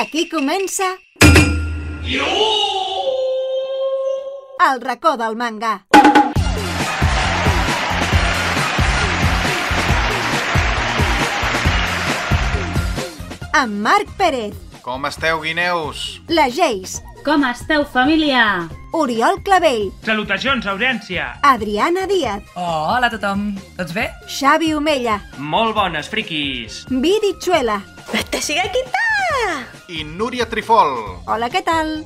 Aquí comença... El racó del manga. Amb Marc Pérez, Com esteu, guineus? la Geis, Com esteu, família? Oriol Clavell, Salutacions, audiència! Adriana Díaz, Oh, hola a tothom. Tots bé? Xavi Omella, Molt bones, friquis! Viri Chuela. ¡Te sigue quita! I Núria Trifol. Hola, què tal?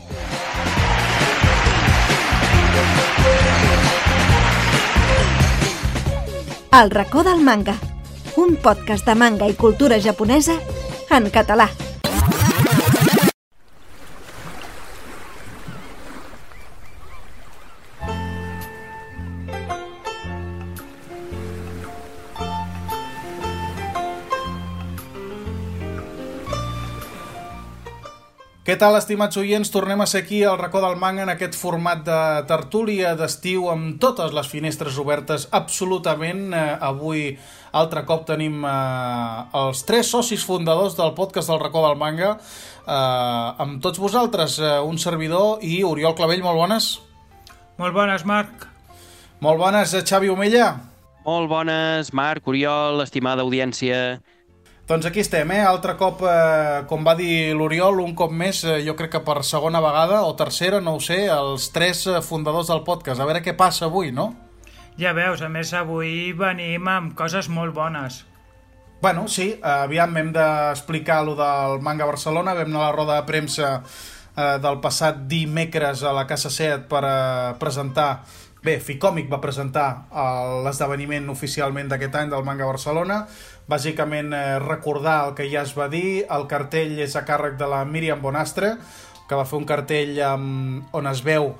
El racó del manga. Un podcast de manga i cultura japonesa en català. Què tal, estimats oients? Tornem a ser aquí al racó del manga en aquest format de tertúlia d'estiu amb totes les finestres obertes absolutament. Eh, avui, altre cop, tenim eh, els tres socis fundadors del podcast del racó del manga eh, amb tots vosaltres, eh, un servidor i Oriol Clavell, molt bones. Molt bones, Marc! Molt bones, Xavi Omella. Molt bones, Marc, Oriol, estimada audiència. Doncs aquí estem, eh? Altre cop, eh, com va dir l'Oriol, un cop més, eh, jo crec que per segona vegada o tercera, no ho sé, els tres eh, fundadors del podcast. A veure què passa avui, no? Ja veus, a més avui venim amb coses molt bones. Bueno, sí, aviam, hem d'explicar lo del Manga Barcelona, vam anar a la roda de premsa eh, del passat dimecres a la Casa Set per eh, presentar... Bé, Ficòmic va presentar eh, l'esdeveniment oficialment d'aquest any del Manga Barcelona, bàsicament eh, recordar el que ja es va dir, el cartell és a càrrec de la Míriam Bonastre, que va fer un cartell amb, on es veu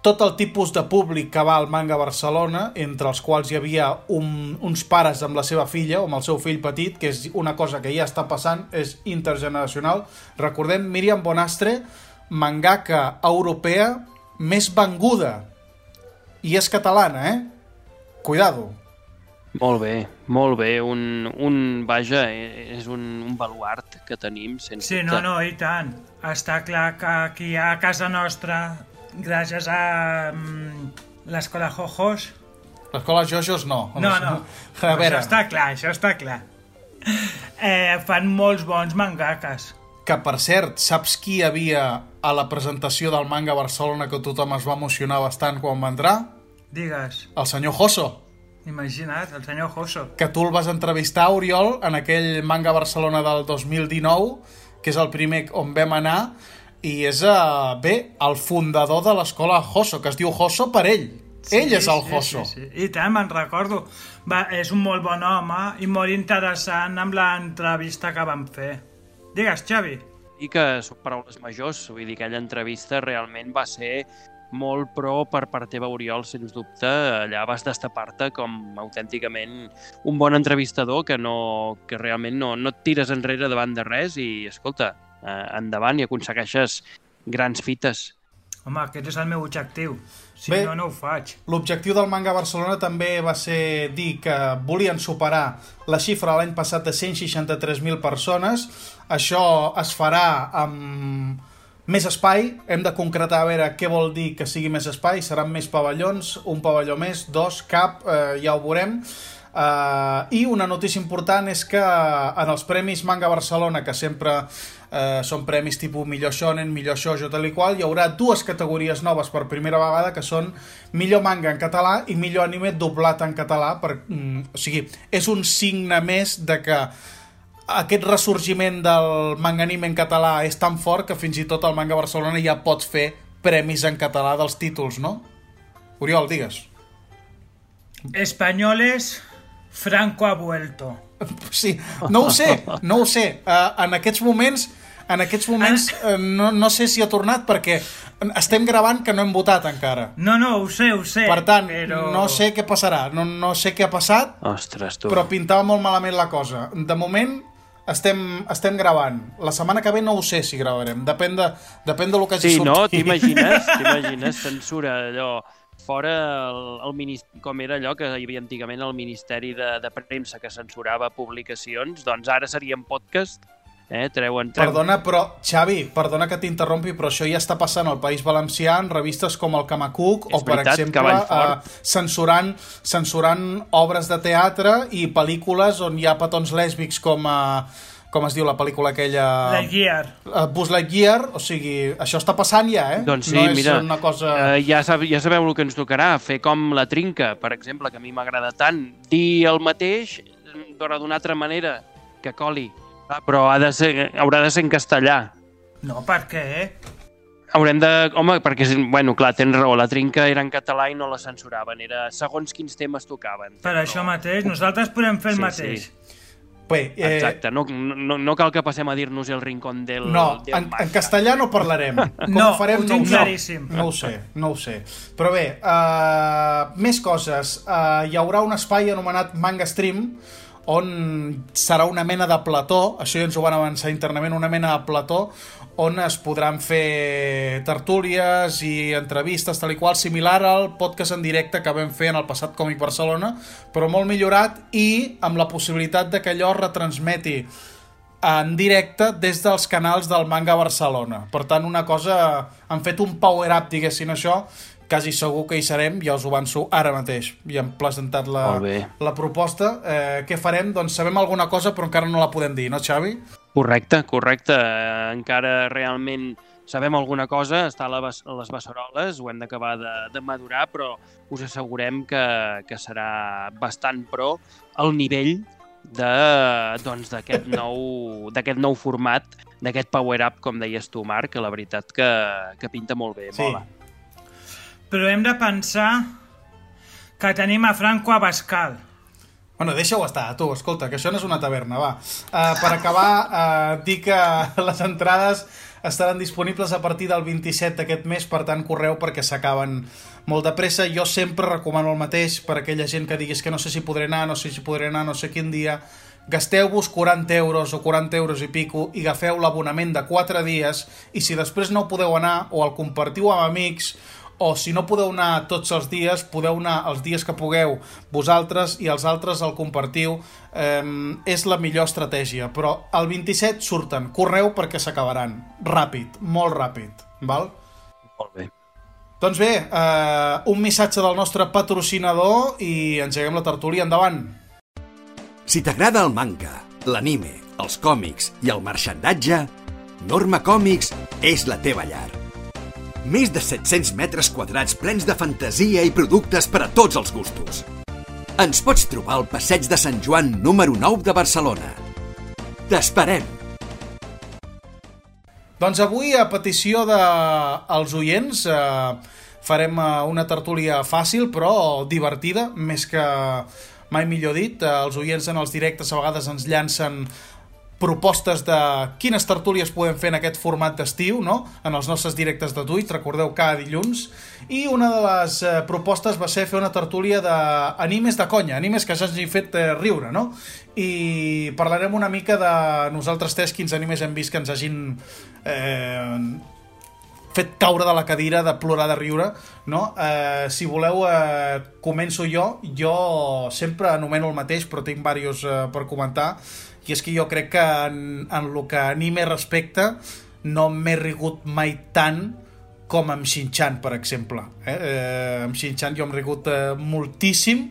tot el tipus de públic que va al Manga Barcelona, entre els quals hi havia un, uns pares amb la seva filla o amb el seu fill petit, que és una cosa que ja està passant, és intergeneracional. Recordem, Míriam Bonastre, mangaka europea més venguda. I és catalana, eh? Cuidado. Molt bé, molt bé. Un, un vaja, és un, un baluart que tenim, sense Sí, no, no, i tant. Està clar que aquí a casa nostra, gràcies a mm, l'escola Jojos... L'escola Jojos no. No, no, A veure, això està clar, això està clar. Eh, fan molts bons mangakes. que per cert, saps qui havia a la presentació del Manga Barcelona que tothom es va emocionar bastant quan va entrar? Digues, El senyor Josso. imagina't, el senyor Joso. que tu el vas entrevistar, Oriol, en aquell Manga Barcelona del 2019, que és el primer on vam anar, i és, uh, bé, el fundador de l'escola Josso, que es diu Josso per ell. ell és el Josso. Sí, sí. I tant, me'n recordo. Va, és un molt bon home i molt interessant amb l'entrevista que vam fer. Digues, Xavi. I que són paraules majors, vull dir que aquella entrevista realment va ser molt pro per part teva, Oriol, sens dubte. Allà vas destapar-te com autènticament un bon entrevistador que, no, que realment no, no et tires enrere davant de res i, escolta, eh, endavant i aconsegueixes grans fites. Home, aquest és el meu objectiu. Si Bé. no, no ho faig. L'objectiu del Manga Barcelona també va ser dir que volien superar la xifra l'any passat de 163.000 persones. Això es farà amb més espai. Hem de concretar a veure què vol dir que sigui més espai. Seran més pavellons, un pavelló més, dos, cap, eh, ja ho veurem. Uh, I una notícia important és que en els Premis Manga Barcelona, que sempre uh, són premis tipus millor shonen, millor shoujo, tal i qual, hi haurà dues categories noves per primera vegada, que són millor manga en català i millor anime doblat en català. Per, mm, o sigui, és un signe més de que aquest ressorgiment del manga anime en català és tan fort que fins i tot el Manga Barcelona ja pots fer premis en català dels títols, no? Oriol, digues. Espanyoles, Franco ha vuelto. Sí, no ho sé, no ho sé. Uh, en aquests moments, en aquests moments uh, no, no sé si ha tornat perquè estem gravant que no hem votat encara. No, no, ho sé, ho sé. Per tant, però... no sé què passarà, no, no sé què ha passat, Ostres, tu. però pintava molt malament la cosa. De moment estem, estem gravant. La setmana que ve no ho sé si gravarem, depèn de, depèn de lo que hagi Sí, no? sortit. T'imagines? T'imagines? Censura, allò... Fora el, el ministeri, com era allò que hi havia antigament el Ministeri de, de Premsa que censurava publicacions, doncs ara seria en podcast Eh? Treuen, treuen... Perdona, però, Xavi, perdona que t'interrompi, però això ja està passant al País Valencià en revistes com el Camacuc És o, per veritat exemple, eh, censurant, censurant obres de teatre i pel·lícules on hi ha petons lèsbics com a... com es diu la pel·lícula aquella... La Gear. Uh, Buzz Lightyear, o sigui, això està passant ja, eh? Doncs sí, no és mira, una cosa... eh, ja, sab ja sabeu el que ens tocarà, fer com la trinca, per exemple, que a mi m'agrada tant, dir el mateix, però d'una altra manera, que coli. Ah, però ha de ser, haurà de ser en castellà. No, per què? Haurem de... Home, perquè, bueno, clar, tens raó, la trinca era en català i no la censuraven, era segons quins temes tocaven. Per això mateix, nosaltres podem fer el Sí, mateix. sí. Bé, eh, Exacte, no, no, no cal que passem a dir-nos el rincón del, No, del en, en castellà no parlarem. Com No, ho farem, ho no tinc sé. claríssim. No ho sé, no ho sé. Però bé, uh, més coses. Uh, hi haurà un espai anomenat Manga Stream on serà una mena de plató, això ja ens ho van avançar internament, una mena de plató on es podran fer tertúlies i entrevistes, tal i qual, similar al podcast en directe que vam fer en el passat Còmic Barcelona, però molt millorat i amb la possibilitat de que allò retransmeti en directe des dels canals del Manga Barcelona. Per tant, una cosa... Han fet un power-up, diguessin això, quasi segur que hi serem, ja us ho avanço ara mateix. Ja hem presentat la, la proposta. Eh, què farem? Doncs sabem alguna cosa, però encara no la podem dir, no, Xavi? Correcte, correcte. Eh, Encara realment sabem alguna cosa, està a, la, bas- a les Besseroles, ho hem d'acabar de, de madurar, però us assegurem que, que serà bastant pro al nivell de doncs d'aquest nou, d'aquest nou format, d'aquest power-up, com deies tu, Marc, que la veritat que, que pinta molt bé, Sí. mola. Però hem de pensar que tenim a Franco Abascal. Bueno, deixa-ho estar, tu, escolta, que això no és una taverna, va. Uh, per acabar, uh, dir que les entrades estaran disponibles a partir del 27 d'aquest mes, per tant, correu perquè s'acaben molt de pressa. Jo sempre recomano el mateix per aquella gent que diguis que no sé si podré anar, no sé si podré anar, no sé quin dia. Gasteu-vos 40 euros o 40 euros i pico i agafeu l'abonament de 4 dies i si després no podeu anar o el compartiu amb amics o si no podeu anar tots els dies, podeu anar els dies que pugueu vosaltres i els altres el compartiu. Eh, és la millor estratègia, però el 27 surten, correu perquè s'acabaran. Ràpid, molt ràpid, val? Molt bé. Doncs bé, eh, un missatge del nostre patrocinador i engeguem la tertúlia endavant. Si t'agrada el manga, l'anime, els còmics i el marxandatge, Norma Còmics és la teva llar. Més de 700 metres quadrats plens de fantasia i productes per a tots els gustos. Ens pots trobar al passeig de Sant Joan número 9 de Barcelona. T'esperem! Doncs avui, a petició dels de, oients, eh, farem eh, una tertúlia fàcil, però divertida, més que mai millor dit. Eh, els oients en els directes a vegades ens llancen propostes de quines tertúlies podem fer en aquest format d'estiu, no? en els nostres directes de Twitch, recordeu, cada dilluns. I una de les eh, propostes va ser fer una tertúlia d'animes de conya, animes que ja hagin fet eh, riure, no? I parlarem una mica de nosaltres tres, quins animes hem vist que ens hagin eh, fet caure de la cadira, de plorar, de riure, no? Eh, si voleu, eh, començo jo. Jo sempre anomeno el mateix, però tinc diversos eh, per comentar. I és que jo crec que en, en el que anime respecta no m'he rigut mai tant com amb Shin-Chan, per exemple. Eh? Eh, amb Shin-Chan jo em rigut eh, moltíssim.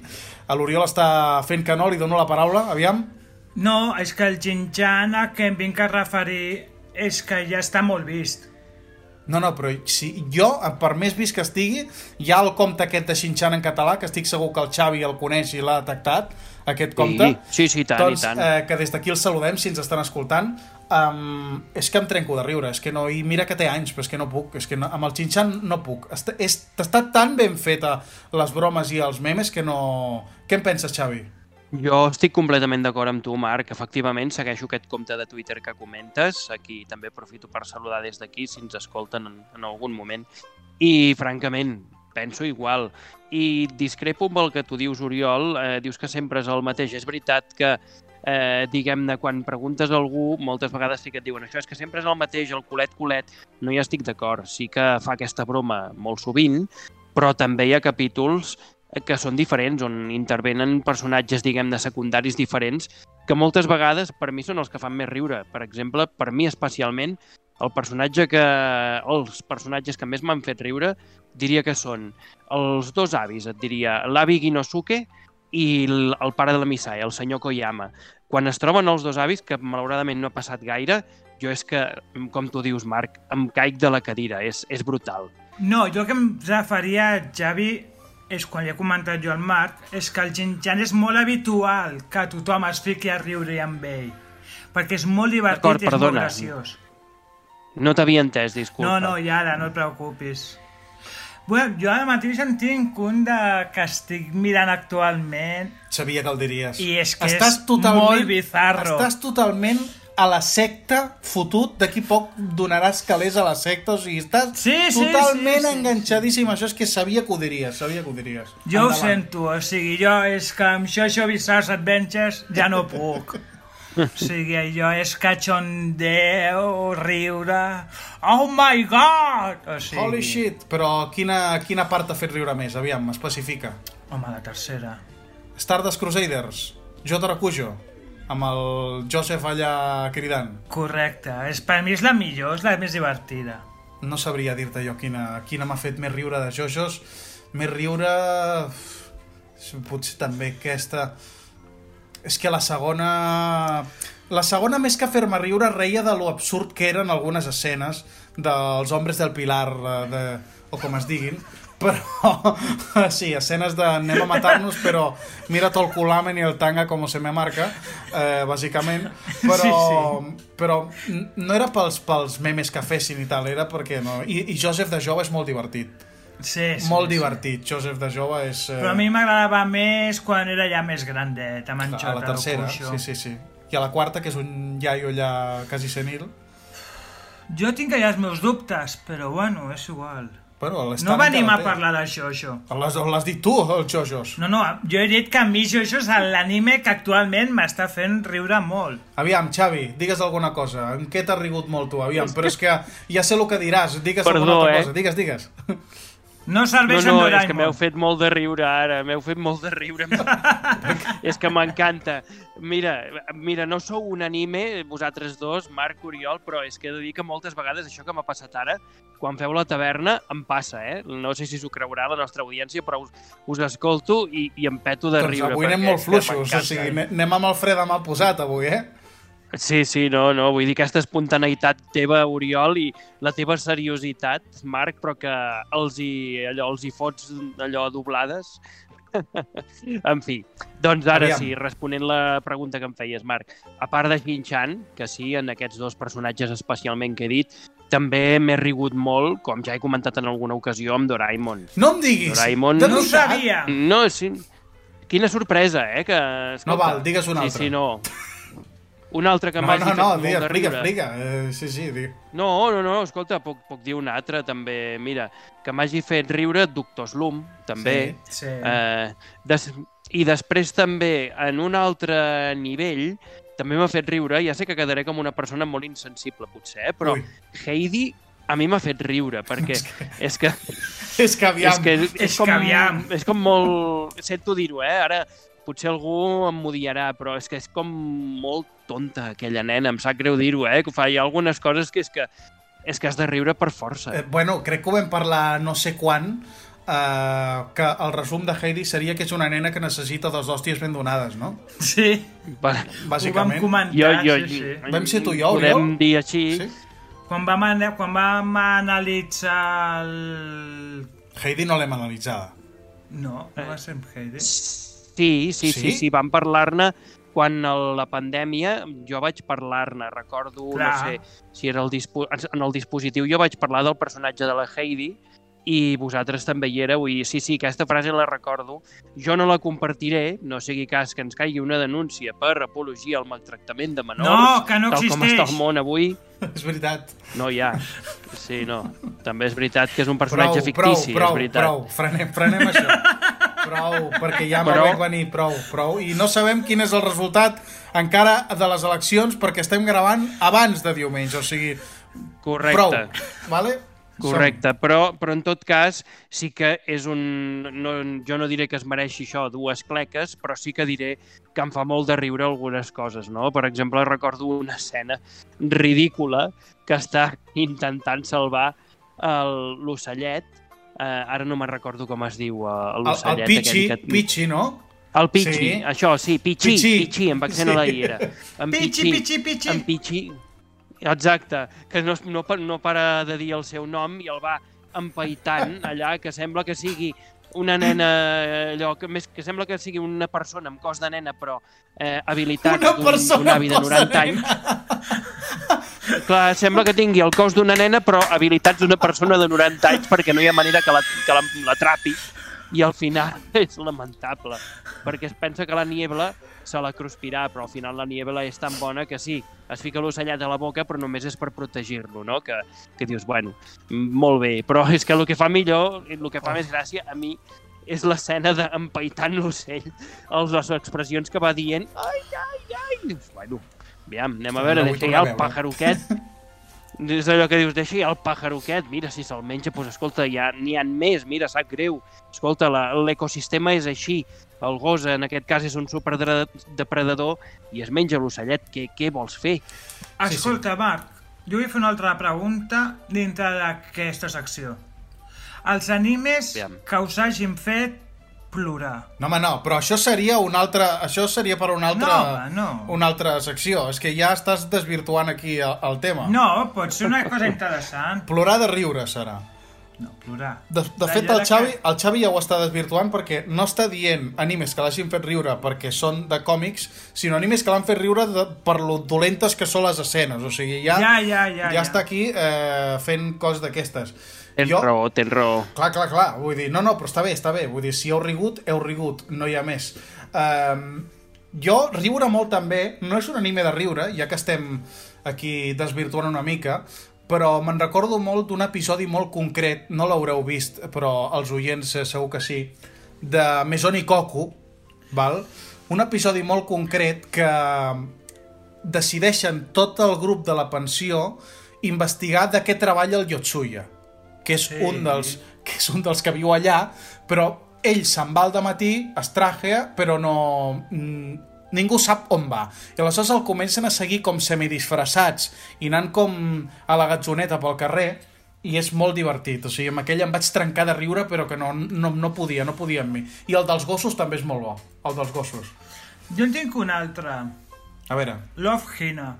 A l'Oriol està fent que no, li dono la paraula, aviam. No, és que el Jinjan a què em vinc a referir és que ja està molt vist. No, no, però si jo, per més vist que estigui, hi ha el compte aquest de Shin-Chan en català, que estic segur que el Xavi el coneix i l'ha detectat, aquest compte. Sí, sí, i tant, doncs, i tant. Eh, que des d'aquí el saludem, si ens estan escoltant. Um, és que em trenco de riure, és que no, i mira que té anys, però és que no puc, és que no, amb el Shin-Chan no puc. Està, és, està tan ben feta les bromes i els memes que no... Què en penses, Xavi? Jo estic completament d'acord amb tu, Marc. Efectivament, segueixo aquest compte de Twitter que comentes. Aquí també aprofito per saludar des d'aquí, si ens escolten en, en algun moment. I, francament, penso igual. I discrepo amb el que tu dius, Oriol. Eh, dius que sempre és el mateix. És veritat que, eh, diguem-ne, quan preguntes a algú, moltes vegades sí que et diuen això és que sempre és el mateix, el culet-culet. No hi estic d'acord. Sí que fa aquesta broma molt sovint, però també hi ha capítols que són diferents, on intervenen personatges, diguem, de secundaris diferents, que moltes vegades per mi són els que fan més riure. Per exemple, per mi especialment, el personatge que... els personatges que més m'han fet riure diria que són els dos avis, et diria, l'avi Ginosuke i el, pare de la Misai, el senyor Koyama. Quan es troben els dos avis, que malauradament no ha passat gaire, jo és que, com tu dius, Marc, em caic de la cadira, és, és brutal. No, jo que em referia, Javi, és quan li he comentat jo al Marc, és que el Jinjan és molt habitual que tothom es fiqui a riure amb ell. Perquè és molt divertit i és molt perdona. graciós. No t'havia entès, disculpa. No, no, i ara, no et preocupis. Bueno, jo ara mateix en tinc un de que estic mirant actualment Sabia que el diries. I és que és molt bizarro. Estàs totalment a la secta fotut, d'aquí poc donaràs calés a la secta, o sigui, estàs Sí, sí, totalment sí, sí. enganxadíssim. Això és que sabia que ho diries, sabia que ho diries. Jo ho Endavant. sento, o sigui, jo és que amb Xoxo Bizarre Adventures ja no puc. O sigui, jo és cachondeo, riure... Oh my god! O sigui, Holy shit! Però quina, quina part t'ha fet riure més? Aviam, especifica. Home, la tercera. Stardust Crusaders, J. Rakujo, amb el Joseph allà cridant. Correcte. És, per mi és la millor, és la més divertida. No sabria dir-te jo quina, quina m'ha fet més riure de Jojos. Més riure... Potser també aquesta... És que la segona... La segona, més que fer-me riure, reia de lo absurd que eren algunes escenes dels hombres del Pilar, eh, de, o com es diguin, però sí, escenes de anem a matar-nos, però mira tot el culamen i el tanga com se me marca, eh, bàsicament, però, Sí, sí. però no era pels, pels memes que fessin i tal, era perquè no... I, i Joseph de jove és molt divertit, Sí, sí. molt sí. divertit, Joseph de jove és... Eh, Però a mi m'agradava més quan era ja més grandet, amb en a la tercera, sí, sí, sí. I a la quarta, que és un iaio allà quasi senil, Jo tinc allà els meus dubtes, però bueno, és igual. bueno, No venim a parlar d'això, això. L'has l'has dit tu, el Jojos. No, no, jo he dit que a mi Jojo és l'anime que actualment m'està fent riure molt. Aviam, Xavi, digues alguna cosa. En què t'has rigut molt tu? Aviam, però és que ja sé el que diràs. Digues Perdó, alguna altra eh? cosa. Digues, digues. No No, serveix no, en és que m'heu Doraemon. fet molt de riure ara, m'heu fet molt de riure. és que m'encanta. Mira, mira, no sou un anime, vosaltres dos, Marc, Oriol, però és que he de dir que moltes vegades això que m'ha passat ara, quan feu la taverna, em passa, eh? No sé si s'ho creurà la nostra audiència, però us, us escolto i, i em peto de doncs riure. avui anem molt fluixos. O sigui, ane- anem amb el fre de mà posat avui, eh? Sí, sí, no, no, vull dir aquesta espontaneïtat teva, Oriol, i la teva seriositat, Marc, però que els hi, allò, els hi fots allò doblades. en fi, doncs ara Aviam. sí, responent la pregunta que em feies, Marc, a part de Shin-Chan, que sí, en aquests dos personatges especialment que he dit, també m'he rigut molt, com ja he comentat en alguna ocasió, amb Doraemon. No em diguis. Doraemon- No ho sabia. No, sí, quina sorpresa, eh? Que, No val, digues un altre. Sí, sí, no. Un altre que No, m'hagi no, fet no, molt digue, de explica, riure. explica. Eh, sí, sí, digue. No, no, no, escolta, puc, puc dir un altre també. Mira, que m'hagi fet riure Doctor Slum, també. Sí. Eh, des, I després també, en un altre nivell, també m'ha fet riure, ja sé que quedaré com una persona molt insensible, potser, eh? però Ui. Heidi a mi m'ha fet riure, perquè és que, És que aviam. és que és, És com, que aviam. és com molt... Sento dir-ho, eh? Ara potser algú em modiarà, però és que és com molt tonta aquella nena, em sap greu dir-ho, eh? Que fa, hi ha algunes coses que és que és que has de riure per força. Eh, bueno, crec que ho vam parlar no sé quan, eh, que el resum de Heidi seria que és una nena que necessita dos hòsties ben donades, no? Sí, Va, ho vam Bàsicament. comentar, jo, jo, sí, sí. Vam ser tu i jo, Podem Oriol? dir així. Sí? Quan vam, ana- quan vam analitzar el... Heidi no l'hem analitzada. No, no va ser amb Heidi. Sí, sí, sí, Sí? sí, sí vam parlar-ne quan el, la pandèmia, jo vaig parlar-ne, recordo, Clar. no sé, si era el en el dispositiu, jo vaig parlar del personatge de la Heidi i vosaltres també hi éreu i sí, sí, aquesta frase la recordo. Jo no la compartiré, no sigui cas que ens caigui una denúncia per apologia al maltractament de menors, No, que no tal com existeix. està el món avui. és veritat. No hi ha. Sí, no. També és veritat que és un Prou, personatge prou, fictici, prou, és veritat. prou. Frenem, frenem això. Prou, perquè ja m'ho veig venir, prou, prou. I no sabem quin és el resultat encara de les eleccions perquè estem gravant abans de diumenge, o sigui, Correcte. prou. Vale? Correcte, però, però en tot cas sí que és un... No, jo no diré que es mereixi això, dues cleques, però sí que diré que em fa molt de riure algunes coses, no? Per exemple, recordo una escena ridícula que està intentant salvar l'ocellet, eh, ara no me'n recordo com es diu eh, El, l'ocellet. el Pichi, aquell que... Pichi, no? El Pichi, Sí. això, sí, Pichi, Pichi. Pichi, amb accent Sí. a la I era. En Pichi, pichi, pichi. En Pichi, exacte, que no, no, no para de dir el seu nom i el va empaitant allà, que sembla que sigui una nena, allò, que, més, que sembla que sigui una persona amb cos de nena, però eh, habilitat Una d'un avi de 90 anys. Clar, sembla que tingui el cos d'una nena, però habilitats d'una persona de 90 anys, perquè no hi ha manera que la- que la- l'atrapi. I al final és lamentable, perquè es pensa que la niebla se la cruspirà, però al final la niebla és tan bona que sí, es fica l'ocellet a la boca, però només és per protegir-lo, no? Que, que dius, bueno, molt bé, però és que el que fa millor, el que fa més gràcia a mi és l'escena d'empaitant l'ocell, les expressions que va dient, ai, ai, ai, dius, bueno, aviam, anem a veure, No deixa ja el pajaroquet, és allò que dius, deixa ja el pajaroquet, mira, si se'l menja, doncs escolta, ja n'hi ha més, mira, sap greu. Escolta, l'ecosistema és així, el gos en aquest cas és un superdepredador i es menja l'ocellet, què, què vols fer? Escolta, Marc, jo vull fer una altra pregunta dintre d'aquesta secció. Els animes Aviam. que us hagin fet plorar. No, home, no, però això seria una altra... Això seria per una altra... No, home, no. Una altra secció. És que ja estàs desvirtuant aquí el, el tema. No, pot ser una cosa interessant. Plorar de riure serà. No, plorar. De, de fet, el Xavi, que- el Xavi ja ho està desvirtuant perquè no està dient animes que l'hagin fet riure perquè són de còmics, sinó animes que l'han fet riure de, per lo dolentes que són les escenes. O sigui, ja, Ja, ja, ja, ja ja. està aquí eh, fent coses d'aquestes. Tens raó, tens raó. Clar, clar, clar. Vull dir, no, no, però està bé, està bé. Vull dir, si heu rigut, heu rigut. No hi ha més. Um, jo, riure molt també, no és un anime de riure, ja que estem aquí desvirtuant una mica, però me'n recordo molt d'un episodi molt concret, no l'haureu vist, però els oients eh, segur que sí, de Mesoni Koku, val? un episodi molt concret que decideixen tot el grup de la pensió investigar de què treballa el Yotsuya, que és, Sí. un dels, que és un dels que viu allà, però ell se'n va al matí, es trajea, però no... mm, ningú sap on va. I aleshores el comencen a seguir com semidisfressats i anant com a la gatzoneta pel carrer i és molt divertit. O sigui, amb aquell em vaig trencar de riure, però que no, no, no podia, no podia amb mi. I el dels gossos també és molt bo, el dels gossos. Jo en tinc un altre. A veure, Love Hina.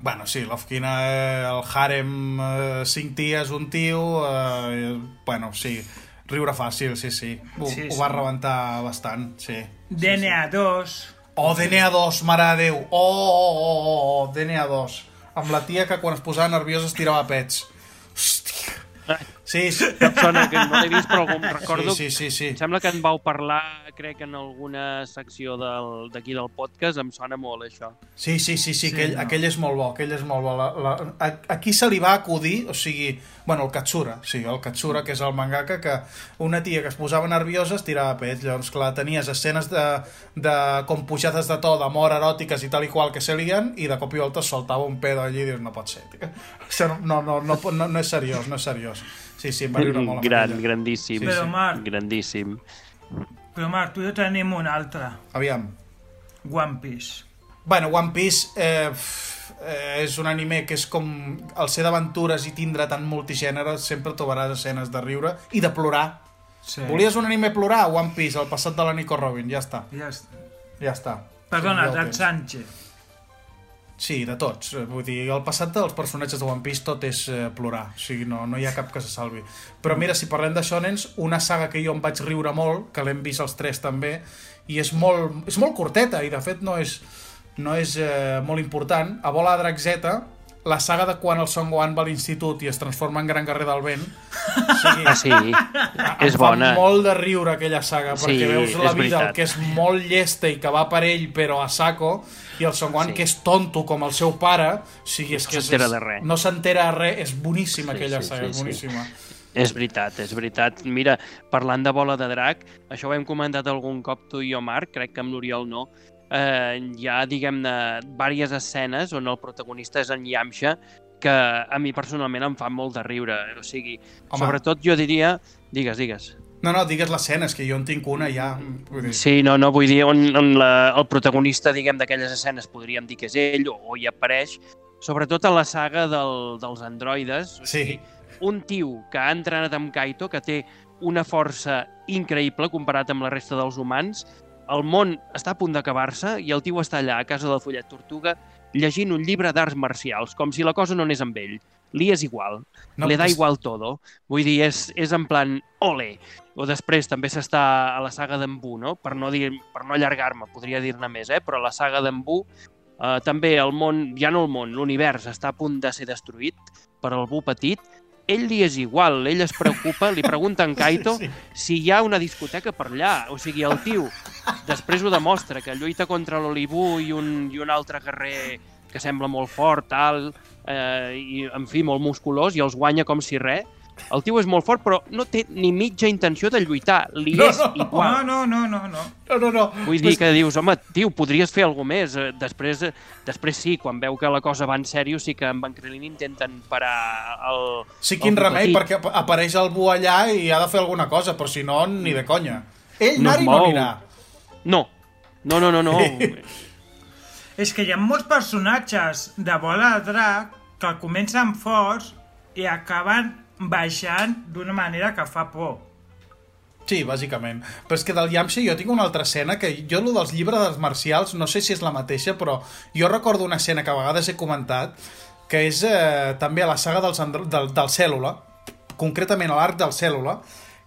Bueno, sí, l'Ofquina, eh, el harem, eh, cinc ties, un tio... Eh, bueno, sí, riure fàcil, sí, sí. Ho, Sí, sí, sí. ho va rebentar bastant, sí. DNA 2. Oh, DNA 2, mare de Déu! Oh, oh, oh, oh, oh, DNA 2. Amb la tia que quan es posava nerviosa es tirava pets. Hòstia. Sí, sí. Em sona que no l'he vist, però em recordo... Sí, sí, sí, sí. Em sembla que en vau parlar, crec, en alguna secció del- d'aquí del, podcast, em sona molt això. Sí, sí, sí, sí, Sí, aquell, no. aquell és molt bo, aquell és molt bo. La, la, a, aquí se li va acudir, o sigui, bueno, el Katsura, sí, el Katsura, que és el mangaka, que una tia que es posava nerviosa es tirava pets, llavors, clar, tenies escenes de, de com pujades de to, d'amor eròtiques i tal i qual que se lien, i de cop i volta soltava un pedo allí i dius, no pot ser, tia. No, no, no, no, no és seriós, no és seriós. Sí, sí, em va riure molt Gran, aquella. grandíssim. Sí, Però, sí. Marc, Grandíssim. però Marc, tu i jo tenim un altre. Aviam. One Piece. Bueno, One Piece eh, eh, és un anime que és com el ser d'aventures i tindre tant multigènere sempre trobaràs escenes de riure i de plorar. Sí. Volies un anime plorar? One Piece, el passat de la Nico Robin, ja està. Ja està. Ja està. Perdona, ja Drat tens. Sánchez. Sí, de tots. Vull dir, el passat dels personatges de One Piece tot és eh, plorar. O sigui, no, no hi ha cap que se salvi. Però mira, si parlem de shonens, una saga que jo em vaig riure molt, que l'hem vist els tres també, i és molt, és molt curteta, i de fet no és, no és eh, molt important. A Bola de Drac Z, la saga de quan el Son Gohan va a l'institut i es transforma en Gran Guerrer del Vent, o sigui, Ah, sí, és bona. molt de riure aquella saga, Sí, perquè veus la vida, el que és molt llesta i que va per ell, però a saco, i el Son Gohan, Sí. que és tonto com el seu pare, o sigui, és No que és, de res. No s'entera de res, és boníssima Sí, aquella sí, saga, sí, és sí. boníssima. És veritat, és veritat. Mira, parlant de bola de drac, això ho hem comentat algun cop tu i jo, Marc, crec que amb l'Oriol no, eh, hi ha, diguem-ne, diverses escenes on el protagonista és en Yamcha, que a mi personalment em fa molt de riure. O sigui, Home. Sobretot jo diria... Digues, digues. No, no, digues l'escena, és que jo en tinc una ja. Vull dir, Sí, no, no, vull dir, on, on la, el protagonista, diguem, d'aquelles escenes podríem dir que és ell o, o hi apareix, sobretot a la saga del, dels androides. O Sí. sigui, un tio que ha entrenat amb Kaito, que té una força increïble comparat amb la resta dels humans, el món està a punt d'acabar-se i el tio està allà a casa del Follet Tortuga llegint un llibre d'arts marcials, com si la cosa no anés amb ell. Li és igual, No, le da és- igual todo. Vull dir, és, és en plan, ole! O després també s'està a la saga d'en no? Per no, dir, per no allargar-me, podria dir-ne més, eh? Però la saga d'en eh, també el món, ja no el món, l'univers està a punt de ser destruït per el Bu petit, ell li és igual, ell es preocupa, li pregunta en Kaito Sí, si hi ha una discoteca per allà. O sigui, el tio després ho demostra, que lluita contra l'Olibú i, un, i un altre guerrer que sembla molt fort, tal, eh, i, en fi, molt musculós, i els guanya com si res. El tio és molt fort, però no té ni mitja intenció de lluitar. Li No, és no. igual. No, no, no, no, no. No, no, no. Vull dir que dius, home, tio, podries fer alguna més. Eh, Després, eh, després sí, quan veu que la cosa va en sèrio, sí que en Van Krillin intenten parar el... Sí, quin el remei, petit. perquè ap- apareix el Bu allà i ha de fer alguna cosa, però si no, ni de conya. Ell No anar-hi no anirà. No, no, no, no, no. És que hi ha molts personatges de bola de drac que comencen forts i acaben baixant d'una manera que fa por. Sí, bàsicament. Però és que del Yamcha jo tinc una altra escena que jo, lo dels llibres dels marcials, no sé si és la mateixa, però jo recordo una escena que a vegades he comentat, que és eh, també a la saga dels andro... del, del Cèl·lula, concretament a l'arc del Cèl·lula,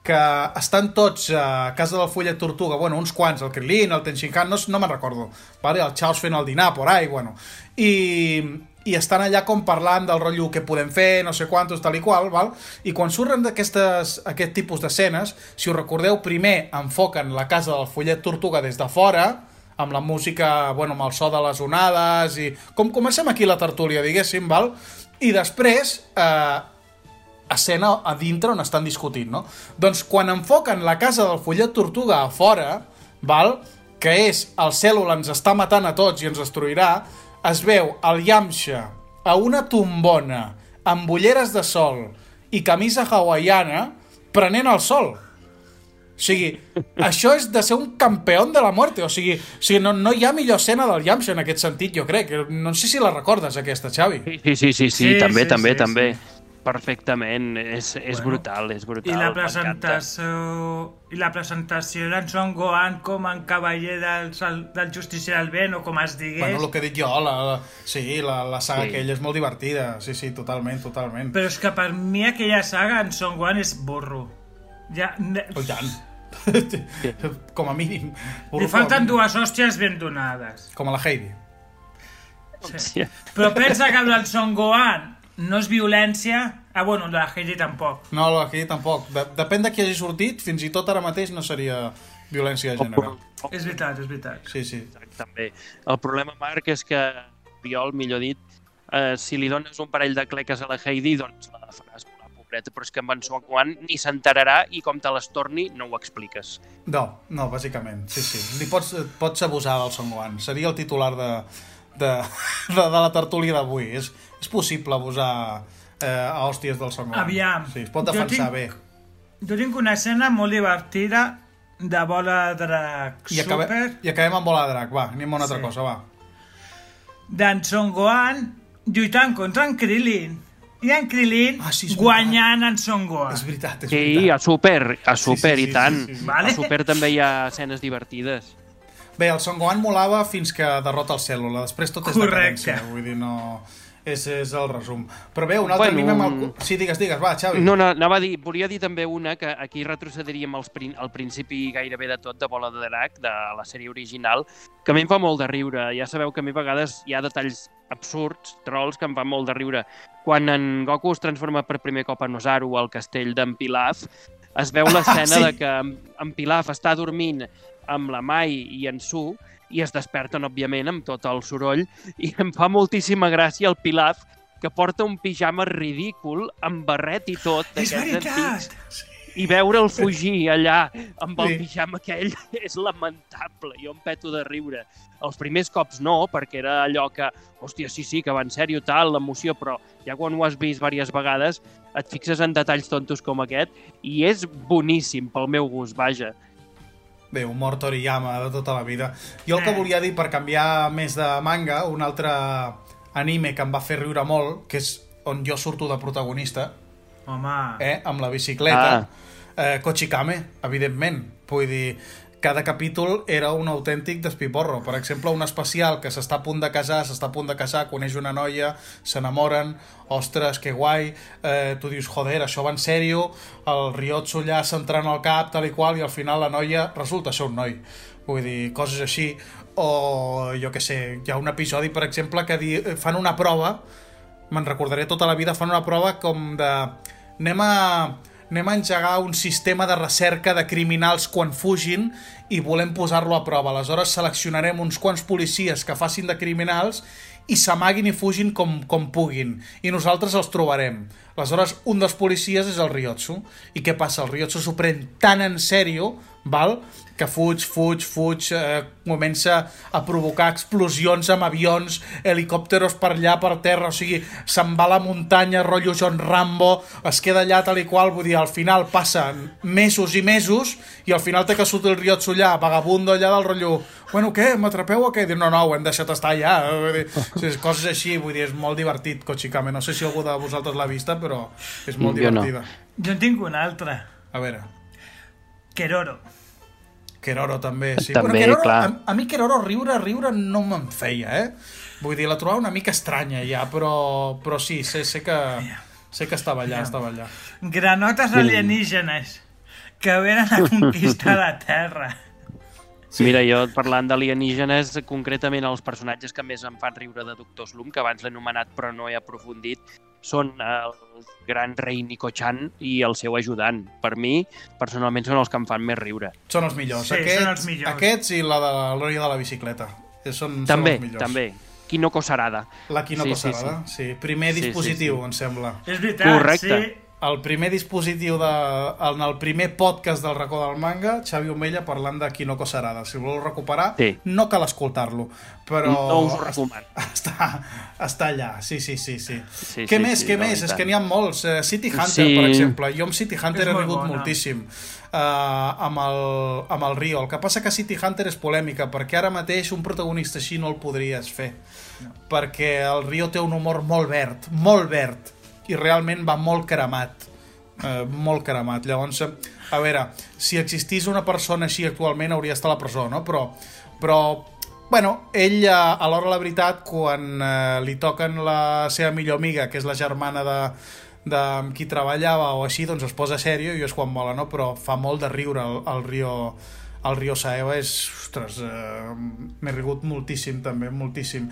que estan tots a casa del Follet Tortuga, bueno, uns quants, el Krillin, el Tenshinhan, no, no me'n recordo, vale? el Chaos fent el dinar por ahí, bueno, i, i estan allà com parlant del rotllo que podem fer, no sé quantos, tal i qual, val? i quan surten d'aquestes aquest tipus d'escenes, si us recordeu, primer enfoquen la casa del Follet Tortuga des de fora, amb la música, bueno, amb el so de les onades, i com comencem aquí la tertúlia, diguéssim, val? i després eh, escena a dintre on estan discutint, no? Doncs quan enfoquen la casa del Follet Tortuga a fora, val? que és el cèl·lula ens està matant a tots i ens destruirà, es veu el Yamcha a una tombona amb ulleres de sol i camisa hawaiana prenent el sol. O sigui, això és de ser un campió de la muerte. O sigui, o sigui no, no hi ha millor escena del Yamcha en aquest sentit, jo crec. No sé si la recordes, aquesta, Xavi. Sí, sí, sí, sí, sí, Sí, també, sí, també, sí, també. sí. Perfectament, és, és Bueno, brutal, és brutal. I la presentació i la presentació d'en Son Gohan com en cavaller del, del justicier del vent o com es digués Bueno, el que he dit jo, la, la, sí, la, la saga Sí. sí. aquella és molt divertida. Sí, sí, totalment, totalment. però és que per mi aquella saga en Son Gohan és burro ja, Oh, Jan. com a mínim. li falten dues hòsties ben donades Com a la Heidi. Hòstia. però pensa que el del Son Gohan no és violència ah bueno, la Heidi tampoc No, la Heidi tampoc. De, depèn de qui hagi sortit, fins i tot ara mateix no seria violència de gènere. és veritat, és veritat Sí, sí. També. El problema, Marc, és que Oriol, millor dit, eh, si li dones un parell de cleques a la Heidi, doncs la faràs volar, pobreta, però és que amb en Son Gohan ni s'enterarà i com te les torni no ho expliques. No, no, bàsicament, sí, sí. Li pots, pots abusar del Son. Seria el titular de, de, de, de la tertúlia d'avui. És, és possible abusar eh, a hòsties del Son Gohan. Aviam. Sí, es pot Jo defensar tinc- bé. jo tinc una escena molt divertida de bola de drac I, acabe, super I acabem amb bola de drac. Va, anem a una altra Sí. cosa, va. d'en Son Gohan lluitant contra en Krillin i en Krillin Ah, sí, és veritat. guanyant en Son Gohan. És veritat, és Sí, veritat. a Super, a Super, sí, sí, i tant. sí, sí, sí. Vale. A Super també hi ha escenes divertides. Bé, el Son Gohan molava fins que derrota el Cèl·lula. Després tot és Correcte. decadència. Vull dir, no... És, és el resum. Però bé, un altre Bueno, anime amb el... Sí, digues, digues, va, Xavi. No, no, anava a dir, volia dir també una que aquí retrocediríem als prin al principi gairebé de tot de Bola de Drac, de la sèrie original, que a mi em fa molt de riure. Ja sabeu que a mi a vegades hi ha detalls absurds, trolls, que em fan molt de riure. Quan en Goku es transforma per primer cop en Osaru al castell d'en Pilaf, es veu l'escena sí. de que en, en Pilaf està dormint amb la Mai i en Su, i es desperten, òbviament, amb tot el soroll, i em fa moltíssima gràcia el Pilaf, que porta un pijama ridícul, amb barret i tot, d'aquests antics, i veure'l fugir allà amb el Sí. pijama aquell és lamentable. Jo em peto de riure. Els primers cops no, perquè era allò que, hòstia, sí, sí, que va en sèrio, tal, l'emoció, però ja quan ho has vist diverses vegades et fixes en detalls tontos com aquest i és boníssim pel meu gust, vaja. Bé, humor Toriyama de tota la vida. Jo el que volia dir, per canviar més de manga, un altre anime que em va fer riure molt, que és on jo surto de protagonista, Home, eh, amb la bicicleta, eh, Kochikame, evidentment. Vull dir, cada capítol era un autèntic despiporro. Per exemple, un especial que s'està a punt de casar, s'està a punt de casar, coneix una noia, s'enamoren, ostres, que guai, eh, tu dius, joder, això va en sèrio, el Ryotsu allà centrant el cap, tal i qual, i al final la noia resulta ser un noi. Vull dir, coses així. O, jo que sé, hi ha un episodi, per exemple, que di... fan una prova, me'n recordaré tota la vida, fan una prova com de... Anem a, anem a engegar un sistema de recerca de criminals quan fugin i volem posar-lo a prova. Aleshores seleccionarem uns quants policies que facin de criminals i s'amaguin i fugin com, com puguin. I nosaltres els trobarem. Aleshores, un dels policies és el Ryotsu. I què passa? El Ryotsu s'ho pren tan en sèrio, val? que fuig, fuig, fuig, eh, comença a provocar explosions amb avions, helicòpteros per allà, per terra, o sigui, se'n va a la muntanya, rotllo John Rambo, es queda allà tal i qual, vull dir, al final passen mesos i mesos, i al final té que sortir el Ryotsu allà, vagabundo allà del rotllo, bueno, què, m'atrapeu o què? Diu, no, no, ho hem deixat estar allà, vull dir, o sigui, coses així, vull dir, és molt divertit, Kochikame, no sé si algú de vosaltres l'ha vista, però és molt Jo no. divertida. jo en tinc una altra. A veure... Keroro. Keroro també, sí. També, Keroro, clar. A, a mi Keroro riure, riure no me'n feia, eh? Vull dir, la trobava una mica estranya ja, però, però sí, sé, sé que... Sé que estava allà, estava allà. Granotes alienígenes que venen a conquistar la Terra. Sí. Mira, jo parlant d'alienígenes, concretament els personatges que més em fan riure de Doctor Slum, que abans l'he anomenat però no he aprofundit, són el gran rei Nico-chan i el seu ajudant. Per mi, personalment, són els que em fan més riure. Són els millors. Sí, aquests, són els millors. Aquests i la de la Lòria de la bicicleta. Eh, Són, també, són els millors. també. Kinoko Sarada. La Kinoko Sí, sí, Sarada, sí, Primer Sí, sí, dispositiu, sí. em sembla. És veritat, Correcte. sí. El primer dispositiu de, en el primer podcast del racó del manga, Xavi Omella parlant de Kinoko Sarada. Si voleu recuperar, Sí. no cal escoltar-lo, però... No us ho recomano. Està, està allà, sí, sí, sí. sí. Sí, què sí, més, sí, què la més? És que n'hi ha molts. Eh, City Hunter, Sí. per exemple. Jo amb City Hunter És he rigut bona. moltíssim. Uh, amb, el, amb el Rio. El que passa que City Hunter és polèmica, perquè ara mateix un protagonista així no el podries fer. Perquè el Rio té un humor molt verd, molt verd, i realment va molt cremat. Uh, molt cremat. Llavors, eh, a veure, si existís una persona així actualment hauria d'estar a la presó, no? Però, però Bueno, ell, eh, a l'hora la veritat, quan eh, li toquen la seva millor amiga, que és la germana de, de qui treballava o així, doncs es posa sèrio i és quan mola, no? Però fa molt de riure el, el Rio el Rio Saeva és, ostres, eh, m'he rigut moltíssim també, moltíssim.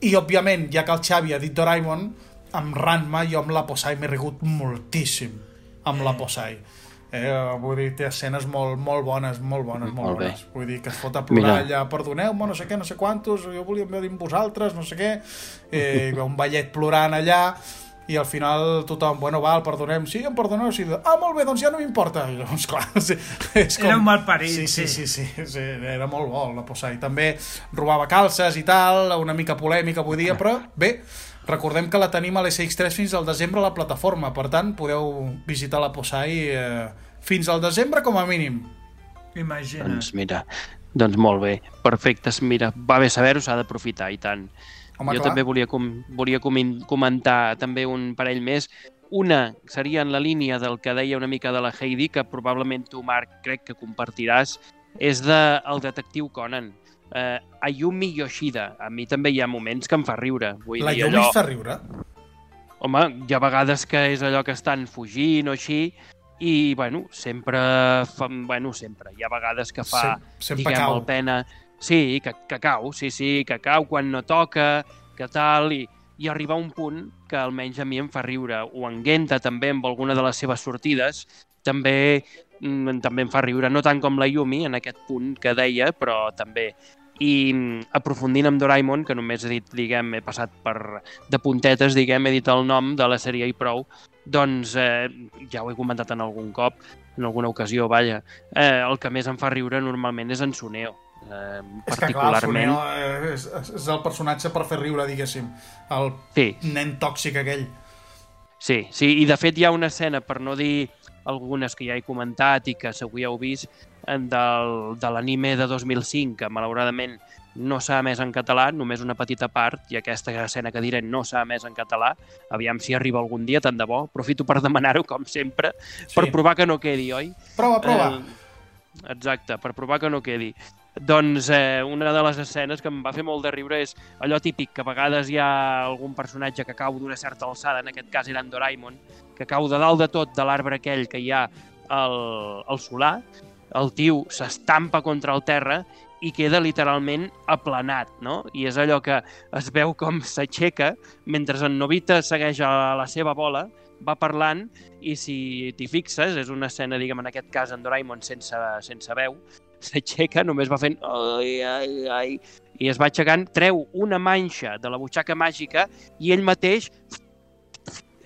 I, òbviament, ja que el Xavi ha dit Doraemon, amb Ranma, jo amb la Posai m'he rigut moltíssim, amb la Posai. Eh, vull dir, té escenes molt, molt bones, molt bones, molt, Molt bé. bones. Vull dir, que es fot a plorar Mira. allà, perdoneu-me, no sé què, no sé quantos, jo volia haver dit vosaltres, no sé què, eh, i veu un ballet plorant allà, i al final tothom, bueno, val, perdonem, sí, em perdoneu, sí, ah, molt bé, doncs ja no m'importa. I llavors, clar, sí, és com... Era un malparit, sí, sí, sí. sí, sí, sí, era molt bo, la Posai. També robava calces i tal, una mica polèmica avui dia, però bé, recordem que la tenim a l'SX3 fins al desembre a la plataforma, per tant, podeu visitar la Posai eh, fins al desembre com a mínim. Imagina't. Doncs mira, doncs molt bé, perfectes. Mira, va bé saber-ho, s'ha d'aprofitar, i tant. Home, jo clar. també volia, com, volia comin- comentar també un parell més. Una seria en la línia del que deia una mica de la Heidi, que probablement tu, Marc, crec que compartiràs, és de el detectiu Conan. Eh, Ayumi Yoshida. A mi també hi ha moments que em fa riure. Vull La dir, Yumi allò... fa riure. Home, hi ha vegades que és allò que estan fugint o així, i, bueno, sempre fa... Bueno, sempre. Hi ha vegades que fa, Sem- diguem, cau. el pena... Sí, que, que cau, sí, sí, que cau quan no toca, que tal, i, i arriba a un punt que almenys a mi em fa riure. O en Genta també, amb alguna de les seves sortides, també, mm, també em fa riure, no tant com la Yumi, en aquest punt que deia, però també. I mm, aprofundint amb Doraemon, que només he dit, diguem, he passat per de puntetes, diguem, he dit el nom de la sèrie i prou, doncs eh, ja ho he comentat en algun cop, en alguna ocasió, vaja, eh, el que més em fa riure normalment és en Suneo. Eh, És que clar, el particularment... Suneo és, és el personatge per fer riure, diguéssim. El Sí, nen tòxic aquell. Sí, sí, i de fet hi ha una escena, per no dir algunes que ja he comentat i que segur ja heu vist, en del, de l'anime de 2005, que malauradament no s'ha emès en català, només una petita part, i aquesta escena que diré no s'ha emès en català, aviam si arriba algun dia, tant de bo, aprofito per demanar-ho, com sempre, sí. per provar que no quedi, oi? Prova, prova. Eh, exacte, per provar que no quedi. Doncs eh, una de les escenes que em va fer molt de riure és allò típic, que a vegades hi ha algun personatge que cau d'una certa alçada, en aquest cas era en Doraemon, que cau de dalt de tot de l'arbre aquell que hi ha al, al solar, el tio s'estampa contra el terra i queda literalment aplanat, no? I és allò que es veu com s'aixeca mentre en Novita segueix a la seva bola, va parlant i si t'hi fixes, és una escena, diguem, en aquest cas en Doraemon sense, sense veu, s'aixeca, només va fent ai, ai, ai, i es va aixecant, treu una manxa de la butxaca màgica i ell mateix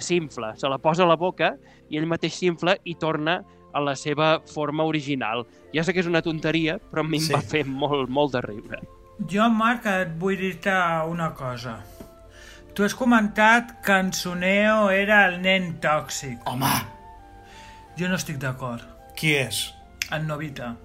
s'infla, se la posa a la boca i ell mateix s'infla i torna a la seva forma original. Ja sé que és una tonteria, però a mi Sí. em va fer molt, molt de riure. Jo, Marc, et vull dir-te una cosa. Tu has comentat que en Suneo era el nen tòxic. Home, Jo no estic d'acord. qui és? En Novita.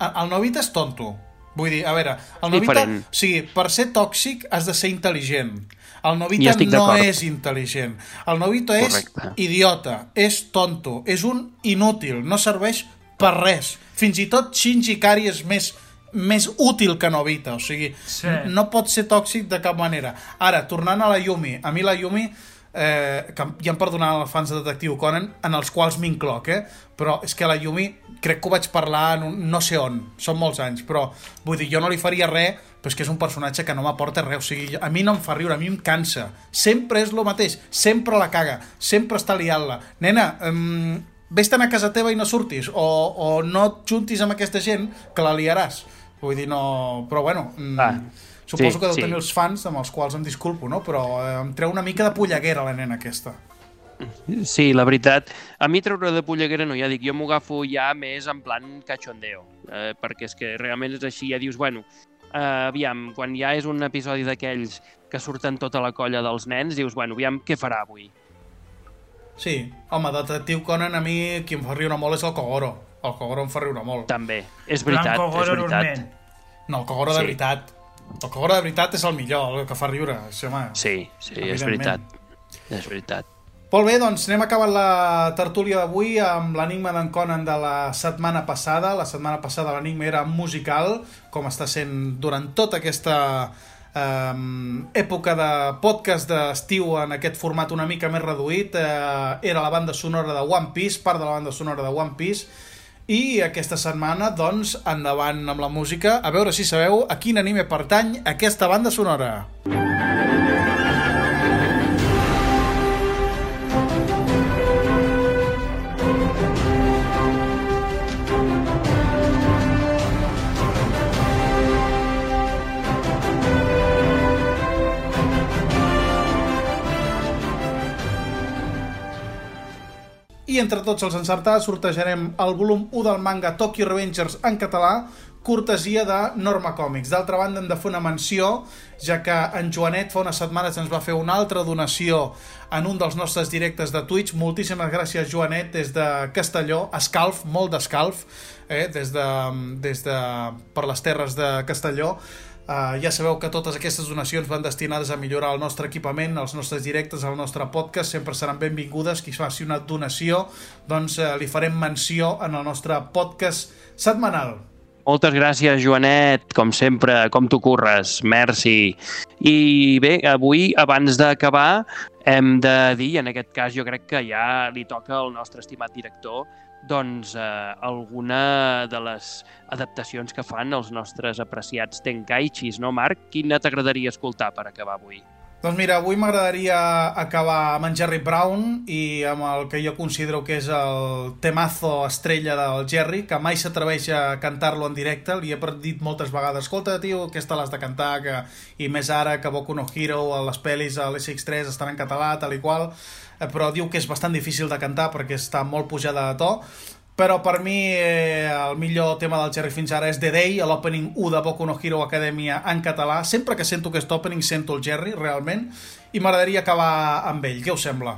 El el Novita és tonto. Vull dir, a veure, el Novita... diferent. O sigui, per ser tòxic has de ser intel·ligent. El Novita no és intel·ligent. El Novita és idiota, és tonto, és un inútil, no serveix per res. Fins i tot Shinji Ikari és més més útil que Novita, o sigui, Sí. no pot ser tòxic de cap manera. Ara, tornant a la Yumi, a mi la Yumi, eh, que ja em perdonaran els fans de Detectiu Conan, en els quals m'incloc, eh? però és que la Yumi crec que ho vaig parlar en un, no sé on, són molts anys, però vull dir, jo no li faria res, però és que és un personatge que no m'aporta res, o sigui, a mi no em fa riure, a mi em cansa, sempre és lo mateix, sempre la caga, sempre està liant-la. Nena, um, vés-te'n a casa teva i no surtis, o, o no et juntis amb aquesta gent, que la liaràs. Vull dir, no... Però bueno, mm, Ah, suposo sí, que deu sí. tenir els fans amb els quals em disculpo, no? Però eh, em treu una mica de polleguera la nena aquesta. Sí, la veritat. A mi treure de polleguera no, ja dic, jo m'ho agafo ja més en plan cachondeo, eh, perquè és que realment és així, ja dius, bueno, eh, aviam, quan ja és un episodi d'aquells que surten tota la colla dels nens, dius, bueno, aviam, què farà avui? Sí, home, Detectiu Conan a mi qui em fa riure molt és el Kogoro. El Kogoro em fa riure molt. També, és veritat, és veritat. No, el Kogoro de Sí. veritat. El Kogoro de veritat és el millor, el que fa riure. Sí, home. Sí, sí, és veritat. És veritat. Molt bé, doncs anem acabant la tertúlia d'avui amb l'enigma d'en Conan de la setmana passada. La setmana passada l'enigma era musical, com està sent durant tota aquesta eh, època de podcast d'estiu en aquest format una mica més reduït. Eh, era la banda sonora de One Piece, part de la banda sonora de One Piece. I aquesta setmana, doncs, endavant amb la música. A veure si sabeu a quin anime pertany aquesta banda sonora. Entre tots els encertats sortejarem el volum 1 del manga Tokyo Revengers en català, cortesia de Norma Comics. D'altra banda, hem de fer una menció, ja que en Joanet fa unes setmanes ens va fer una altra donació en un dels nostres directes de Twitch. Moltíssimes gràcies, Joanet, des de Castelló, escalf, molt d'escalf, eh? des de, des de, per les terres de Castelló. Uh, ja sabeu que totes aquestes donacions van destinades a millorar el nostre equipament, els nostres directes, el nostre podcast, sempre seran benvingudes. Qui faci una donació, doncs uh, li farem menció en el nostre podcast setmanal. Moltes gràcies, Joanet, com sempre, com tu curres, merci. I bé, avui, abans d'acabar, hem de dir, en aquest cas jo crec que ja li toca al nostre estimat director, doncs eh, alguna de les adaptacions que fan els nostres apreciats Tenkaichis, no, Marc? Quina t'agradaria escoltar per acabar avui? Doncs mira, avui m'agradaria acabar amb en Jerry Brown i amb el que jo considero que és el temazo estrella del Jerry, que mai s'atreveix a cantar-lo en directe. Li he dit moltes vegades, escolta, tio, aquesta l'has de cantar, que... i més ara que Boku no Hero, a les pel·lis a l'SX3 estan en català, tal i qual, eh, però diu que és bastant difícil de cantar perquè està molt pujada de to, però per mi eh, el millor tema del Jerry fins ara és The Day, l'opening 1 de Boku no Hero Academia en català. Sempre que sento aquest opening sento el Jerry, realment, i m'agradaria acabar amb ell. Què us sembla?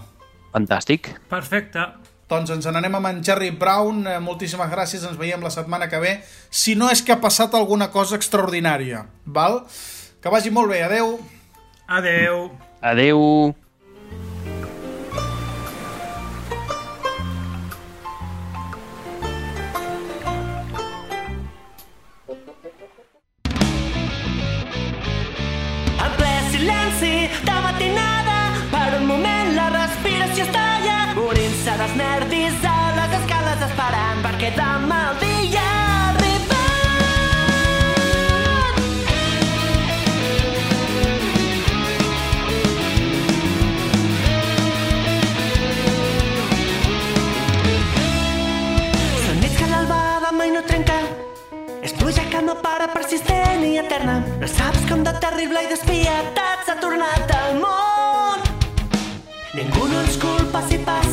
Fantàstic. Perfecte. Doncs ens n'anem amb en Jerry Brown. Eh, moltíssimes gràcies, ens veiem la setmana que ve. Si no és que ha passat alguna cosa extraordinària, val? Que vagi molt bé, adeu. Adeu. Adeu. Terrible i despietat s'ha tornat el món. Ningú no ens culpa si passa.